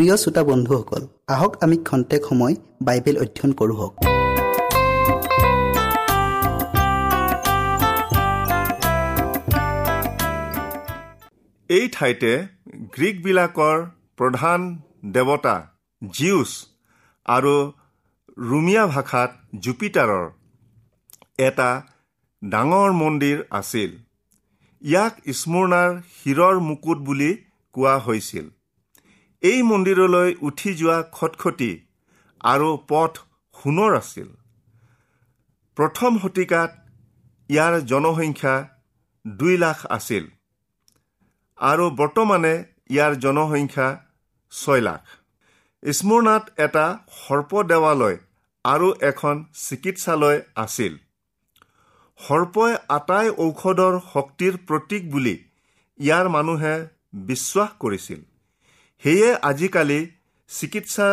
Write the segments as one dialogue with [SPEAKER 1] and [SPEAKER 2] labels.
[SPEAKER 1] প্ৰিয় শ্ৰোতা বন্ধুসকল আহক আমি খন্তেক সময় বাইবেল অধ্যয়ন কৰোঁ
[SPEAKER 2] এই ঠাইতে গ্ৰীকবিলাকৰ প্ৰধান দেৱতা জিউছ আৰু ৰুমিয়া ভাষাত জুপিটাৰৰ এটা ডাঙৰ মন্দিৰ আছিল। ইয়াক স্মৰণাৰ শিৰৰ মুকুট বুলি কোৱা হৈছিল। এই মন্দিৰলৈ উঠি যোৱা খটখটি আৰু পথ সোণৰ আছিল। প্ৰথম শতিকাত ইয়াৰ জনসংখ্যা দুই লাখ আছিল আৰু বৰ্তমানে ইয়াৰ জনসংখ্যা ছয় লাখ। স্মৰণাত এটা সৰ্প দেৱালয় আৰু এখন চিকিৎসালয় আছিল। সৰ্পই আটাই ঔষধৰ শক্তিৰ প্ৰতীক বুলি ইয়াৰ মানুহে বিশ্বাস কৰিছিল। সেয়ে আজিকালি চিকিৎসা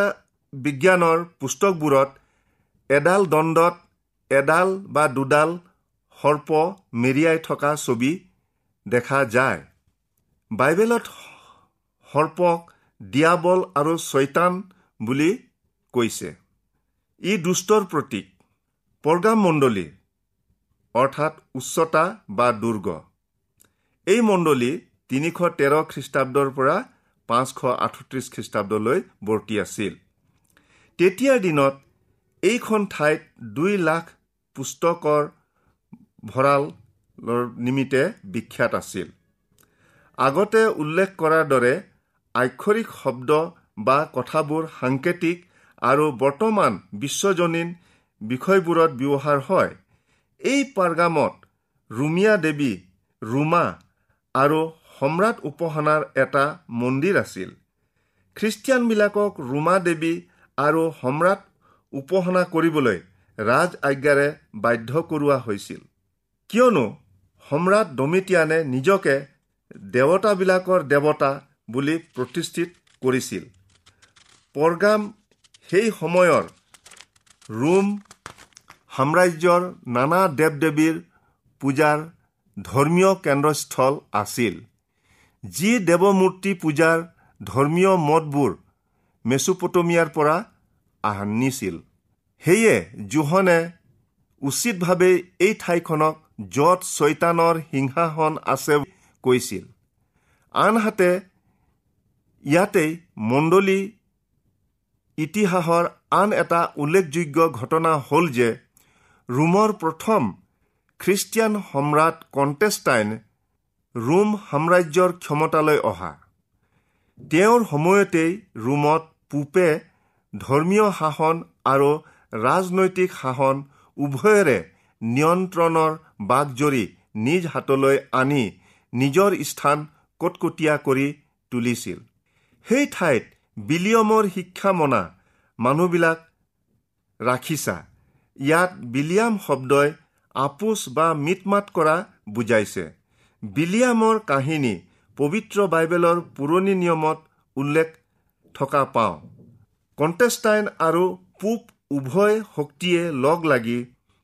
[SPEAKER 2] বিজ্ঞানৰ পুস্তকবোৰত এডাল দণ্ডত এডাল বা দুডাল সৰ্প মেৰিয়াই থকা ছবি দেখা যায়। বাইবেলত সৰ্পক দিয়াবল আৰু ছয়তান বুলি কৈছে। ই দুষ্টৰ প্ৰতীক পৰগাম মণ্ডলী অৰ্থাৎ উচ্চতা বা দুৰ্গ। এই মণ্ডলী তিনিশ তেৰ খ্ৰীষ্টাব্দৰ পৰা পাঁচশ আঠত্ৰিছ খ্ৰীষ্টাব্দলৈ বৰ্তি আছিল। তেতিয়াৰ দিনত এইখন ঠাইত দুই লাখ পুস্তকৰ ভঁৰালৰ নিমিত্তে বিখ্যাত আছিল। আগতে উল্লেখ কৰাৰ দৰে আক্ষৰিক শব্দ বা কথাবোৰ সাংকেতিক আৰু বৰ্তমান বিশ্বজনীন বিষয়বোৰত ব্যৱহাৰ হয়। এই পাৰগামত ৰুমিয়া দেৱী ৰুমা আৰু সম্ৰাট উপাসনাৰ এটা মন্দিৰ আছিল। খ্ৰীষ্টিয়ানবিলাকক ৰুমা দেৱী আৰু সম্ৰাট উপাসনা কৰিবলৈ ৰাজ আজ্ঞাৰে বাধ্য কৰোৱা হৈছিল। কিয়নো সম্ৰাট ডমিটিয়ানে নিজকে দেৱতাবিলাকৰ দেৱতা বুলি প্ৰতিষ্ঠিত কৰিছিল। পৰগাম সেই সময়ৰ ৰোম সাম্ৰাজ্যৰ নানা দেৱ দেৱীৰ পূজাৰ ধৰ্মীয় কেন্দ্ৰস্থল আছিল। যি দেৱমূৰ্তি পূজাৰ ধৰ্মীয় মতবোৰ মেচুপটমিয়াৰ পৰা আনিছিল সেয়ে জোহনে উচিতভাৱে এই ঠাইখনক য'ত ছৈতানৰ সিংহাসন আছে কৈছিল। আনহাতে ইয়াতেই মণ্ডলী ইতিহাসৰ আন এটা উল্লেখযোগ্য ঘটনা হ'ল যে ৰোমৰ প্ৰথম খ্ৰীষ্টিয়ান সম্ৰাট কণ্টেষ্টাইন ৰোম সাম্ৰাজ্যৰ ক্ষমতালৈ অহা। তেওঁৰ সময়তেই ৰোমত পূপে ধৰ্মীয় শাসন আৰু ৰাজনৈতিক শাসন উভয়ৰে নিয়ন্ত্ৰণৰ বাঘজৰি নিজ হাতলৈ আনি নিজৰ স্থান কটকটীয়া কৰি তুলিছিল। সেই ঠাইত বিলিয়মৰ শিক্ষা মনা মানুহবিলাক ৰাখিছা। ইয়াত বিলিয়াম শব্দই আপোচ বা মিটমাত কৰা বুজাইছে। বিলিয়ামৰ কাহিনী পবিত্ৰ বাইবেলৰ পুৰণি নিয়মত উল্লেখ থকা পাওঁ। কণ্টেষ্টাইন আৰু পূব উভয় শক্তিয়ে লগ লাগি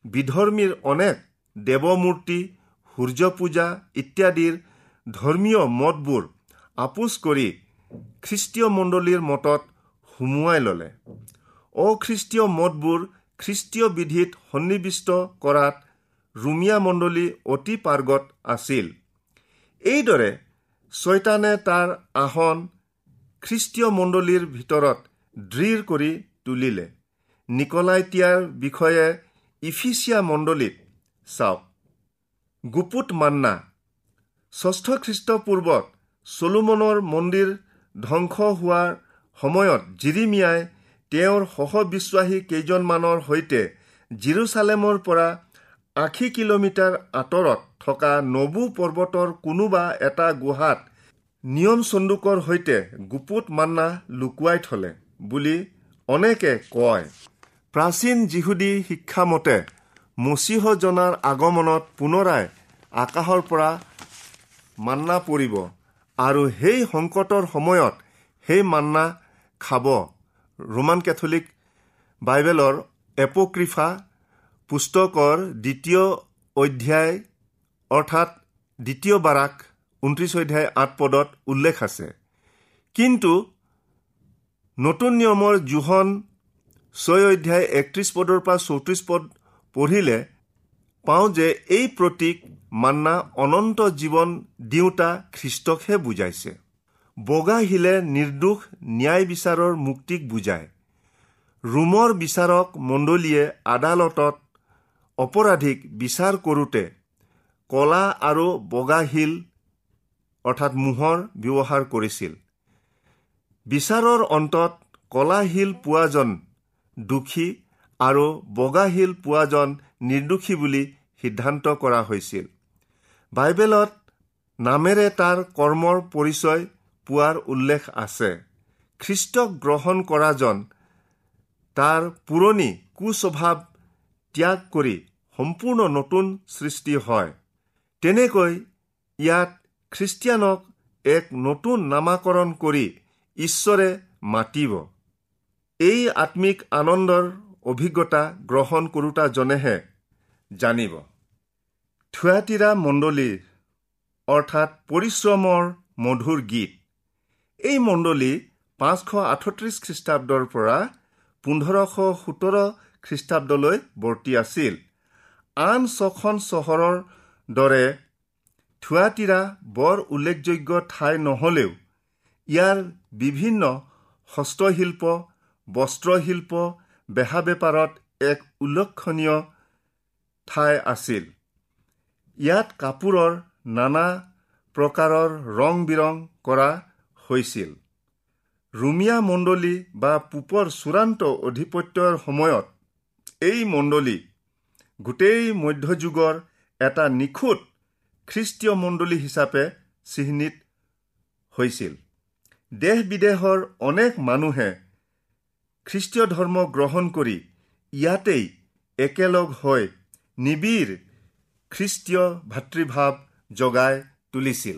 [SPEAKER 2] বিধৰ্মীৰ অনেক দেৱমূৰ্তি সূৰ্য পূজা ইত্যাদিৰ ধৰ্মীয় মতবোৰ আপোচ কৰি খ্ৰীষ্টীয় মণ্ডলীৰ মতত সুমুৱাই ল'লে। অখ্ৰীষ্টীয় মতবোৰ খ্ৰীষ্টীয় বিধিত সন্নিৱিষ্ট কৰাত ৰুমিয়া মণ্ডলী অতি পাৰ্গত আছিল। এইদৰে ছয়তানে তাৰ আসন খ্ৰীষ্টীয় মণ্ডলীৰ ভিতৰত দৃঢ় কৰি তুলিলে। নিকলাইতিয়াৰ বিষয়ে ইফিচিয়া মণ্ডলীত চাওক। গুপুত মান্না ষষ্ঠ খ্ৰীষ্টপূৰ্বত চলোমনৰ মন্দিৰ ধ্বংস হোৱাৰ সময়ত জিৰিমিয়াই তেওঁৰ সহবিশ্বাসী কেইজনমানৰ সৈতে জিৰচালেমৰ পৰা আশী কিলোমিটাৰ আঁতৰত থকা নবু পৰ্বতৰ কোনোবা এটা গুহাত নিয়ম চন্দুকৰ সৈতে গুপুত মান্না লুকুৱাই থলে বুলি অনেকে কয়। প্ৰাচীন যিহুদী শিক্ষামতে মচীহজনাৰ আগমনত পুনৰাই আকাশৰ পৰা মান্না পৰিব আৰু সেই সংকটৰ সময়ত সেই মান্না খাব। ৰোমান কেথলিক বাইবেলৰ এপক্ৰিফা পুস্তকৰ দ্বিতীয় অধ্যায় অৰ্থাৎ দ্বিতীয় বাৰাক ঊনত্ৰিছ অধ্যায় আঠ পদত উল্লেখ আছে। কিন্তু নতুন নিয়মৰ জোহন ছয় অধ্যায় একত্ৰিছ পদৰ পৰা চৌত্ৰিছ পদ পঢ়িলে পাওঁ যে এই প্ৰতীক মান্না অনন্ত জীৱন দিওঁতা খ্ৰীষ্টকহে বুজাইছে। বগা শিলে নিৰ্দোষ ন্যায় বিচাৰৰ মুক্তিক বুজায়। ৰোমৰ বিচাৰক মণ্ডলীয়ে আদালতত অপৰাধীক বিচাৰ কৰোঁতে কলা আৰু বগা শিল অৰ্থাৎ মোহৰ ব্যৱহাৰ কৰিছিল। বিচাৰৰ অন্তত কলা শিল পোৱাজন দোষী আৰু বগা শিল পোৱাজন নিৰ্দোষী বুলি সিদ্ধান্ত কৰা হৈছিল। বাইবেলত নামেৰে তাৰ কৰ্মৰ পৰিচয় পোৱাৰ উল্লেখ আছে। খ্ৰীষ্টক গ্ৰহণ কৰাজন তাৰ পুৰণি কুস্বভাৱ ত্যাগ কৰি সম্পূৰ্ণ নতুন সৃষ্টি হয়। তেনেকৈ ইয়াত খ্ৰীষ্টিয়ানক এক নতুন নামাকৰণ কৰি ঈশ্বৰে মাতিব। এই আত্মিক আনন্দৰ অভিজ্ঞতা গ্ৰহণ কৰোতাজনেহে জানিব। থুৱাতিৰা মণ্ডলীৰ অৰ্থাৎ পৰিশ্ৰমৰ মধুৰ গীত। এই মণ্ডলী পাঁচশ আঠত্ৰিছ খ্ৰীষ্টাব্দৰ পৰা পোন্ধৰশ সোতৰ খ্ৰীষ্টাব্দলৈ বৰ্তি আছিল। আন ছখন চহৰৰ দৰে থুৱাতিৰা বৰ উল্লেখযোগ্য ঠাই নহ'লেও ইয়াৰ বিভিন্ন হস্তশিল্প বস্ত্ৰশিল্প বেহা বেপাৰত এক উল্লেখনীয় ঠাই আছিল। ইয়াত কাপোৰৰ নানা প্ৰকাৰৰ ৰং বিৰং কৰা হৈছিল। ৰুমিয়া মণ্ডলী বা পূপৰ চূড়ান্ত অধিপত্যৰ সময়ত এই মণ্ডলী গোটেই মধ্যযুগৰ এটা নিখুঁত খ্ৰীষ্টীয় মণ্ডলী হিচাপে চিহ্নিত হৈছিল। দেশ বিদেশৰ অনেক মানুহে খ্ৰীষ্টীয় ধৰ্ম গ্ৰহণ কৰি ইয়াতেই একেলগ হৈ নিবিড় খ্ৰীষ্টীয় ভাতৃভাৱ জগাই তুলিছিল।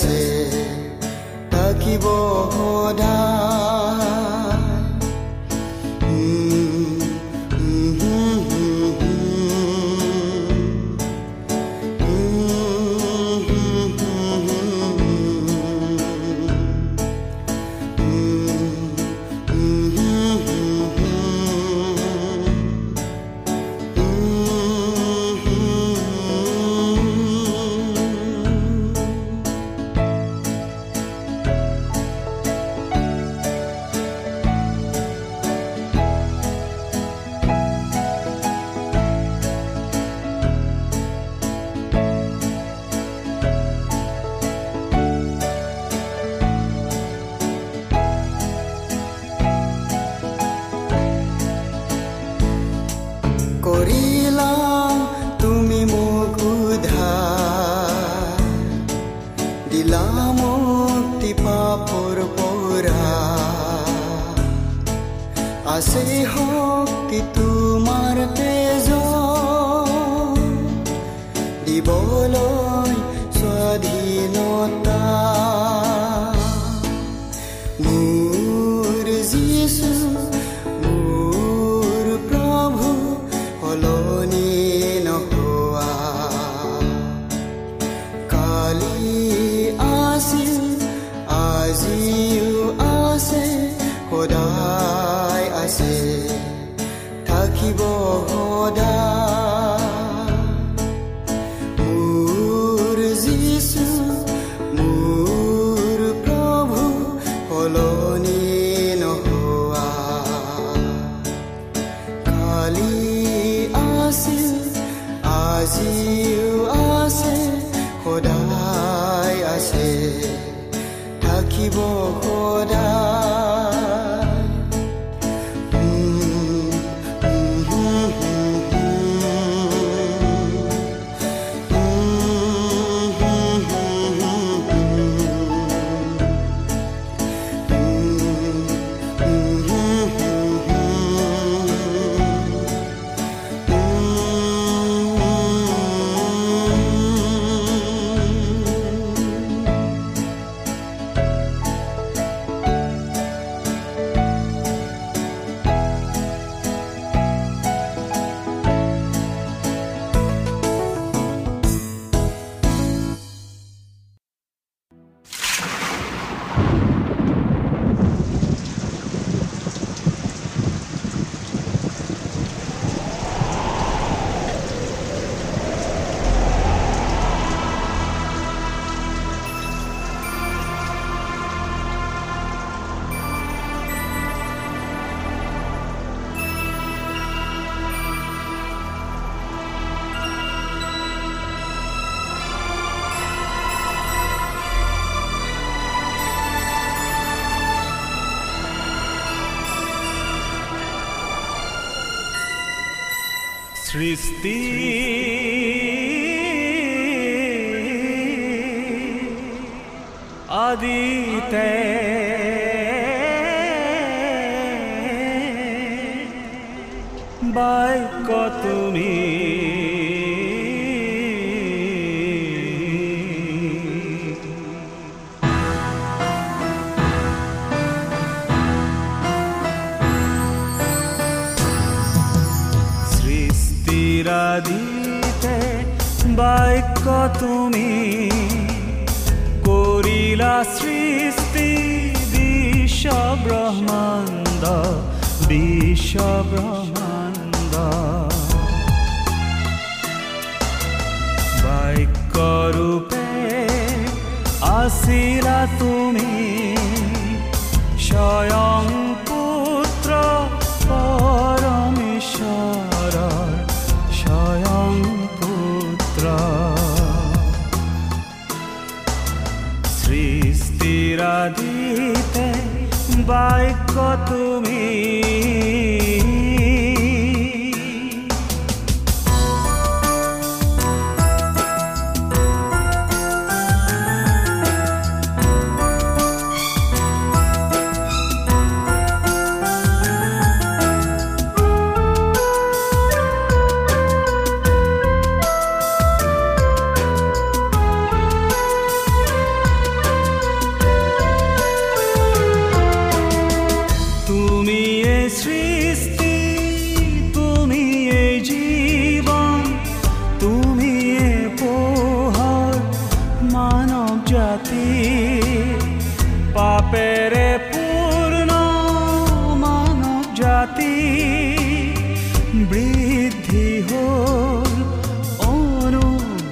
[SPEAKER 3] से ताकि वो हो কৰিলা তুমি মোক উধা দিলা মুক্তি পাপৰ পৰা। আছে শক্তি তোমাৰ Lord.
[SPEAKER 4] সৃষ্টি। আদিতে বাইক তুমি তুমি কৰিলা সৃষ্টি বিশ্ব ব্ৰহ্মাণ্ড বিশ্ব ব্ৰহ্মাণ্ড বাক্যৰূপে আছিলা তুমি সৃষ্টিৰাদিতে বাক্য তুমি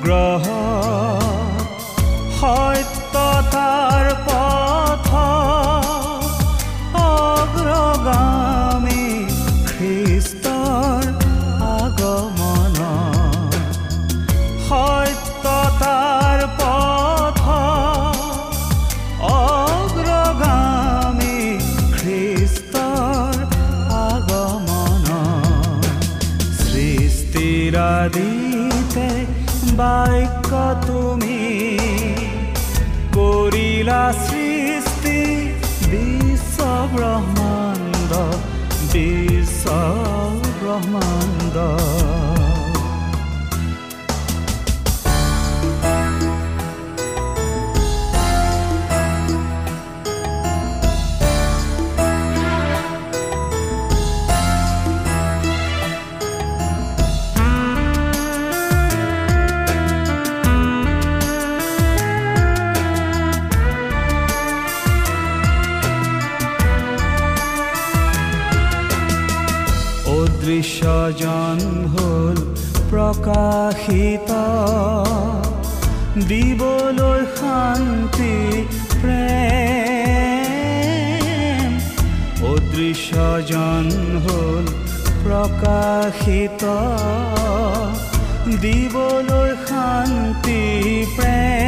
[SPEAKER 4] অনুগ্ৰহ দিবলৈ শান্তি প্ৰেম অদৃশ্যজন হ'ল প্ৰকাশিত দিবলৈ শান্তি প্ৰেম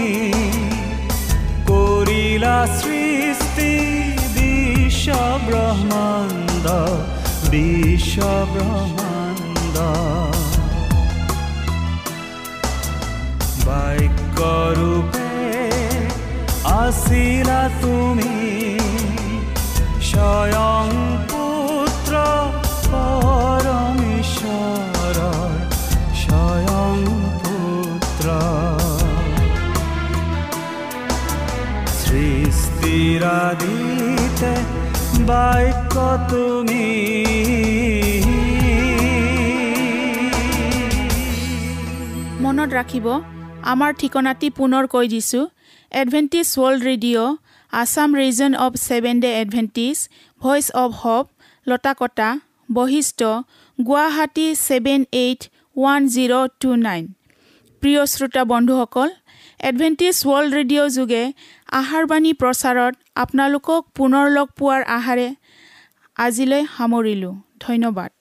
[SPEAKER 4] সৃষ্টি বিশ্ব ব্রহ্মাণ্ড বিশ্ব ব্রহ্মাণ্ড বাক্য রূপে আসিলা তুমি স্বয়ং সৃষ্টিৰাদিতে বাক্য তুমি।
[SPEAKER 5] মনত ৰাখিব আমাৰ ঠিকনাটি পুনৰ কৈ দিছোঁ। Adventist World Radio' Assam region of Seven Day Adventist Voice of Hope Lotakata Basistha Guwahati seven eight one zero' two nine প্ৰিয় শ্ৰোতা বন্ধুসকল এডভেণ্টিজ ৱৰ্ল্ড ৰেডিঅ' যোগে আহাৰবাণী প্ৰচাৰত আপোনালোকক পুনৰ লগ পোৱাৰ আহাৰে আজিলৈ সামৰিলোঁ। ধন্যবাদ।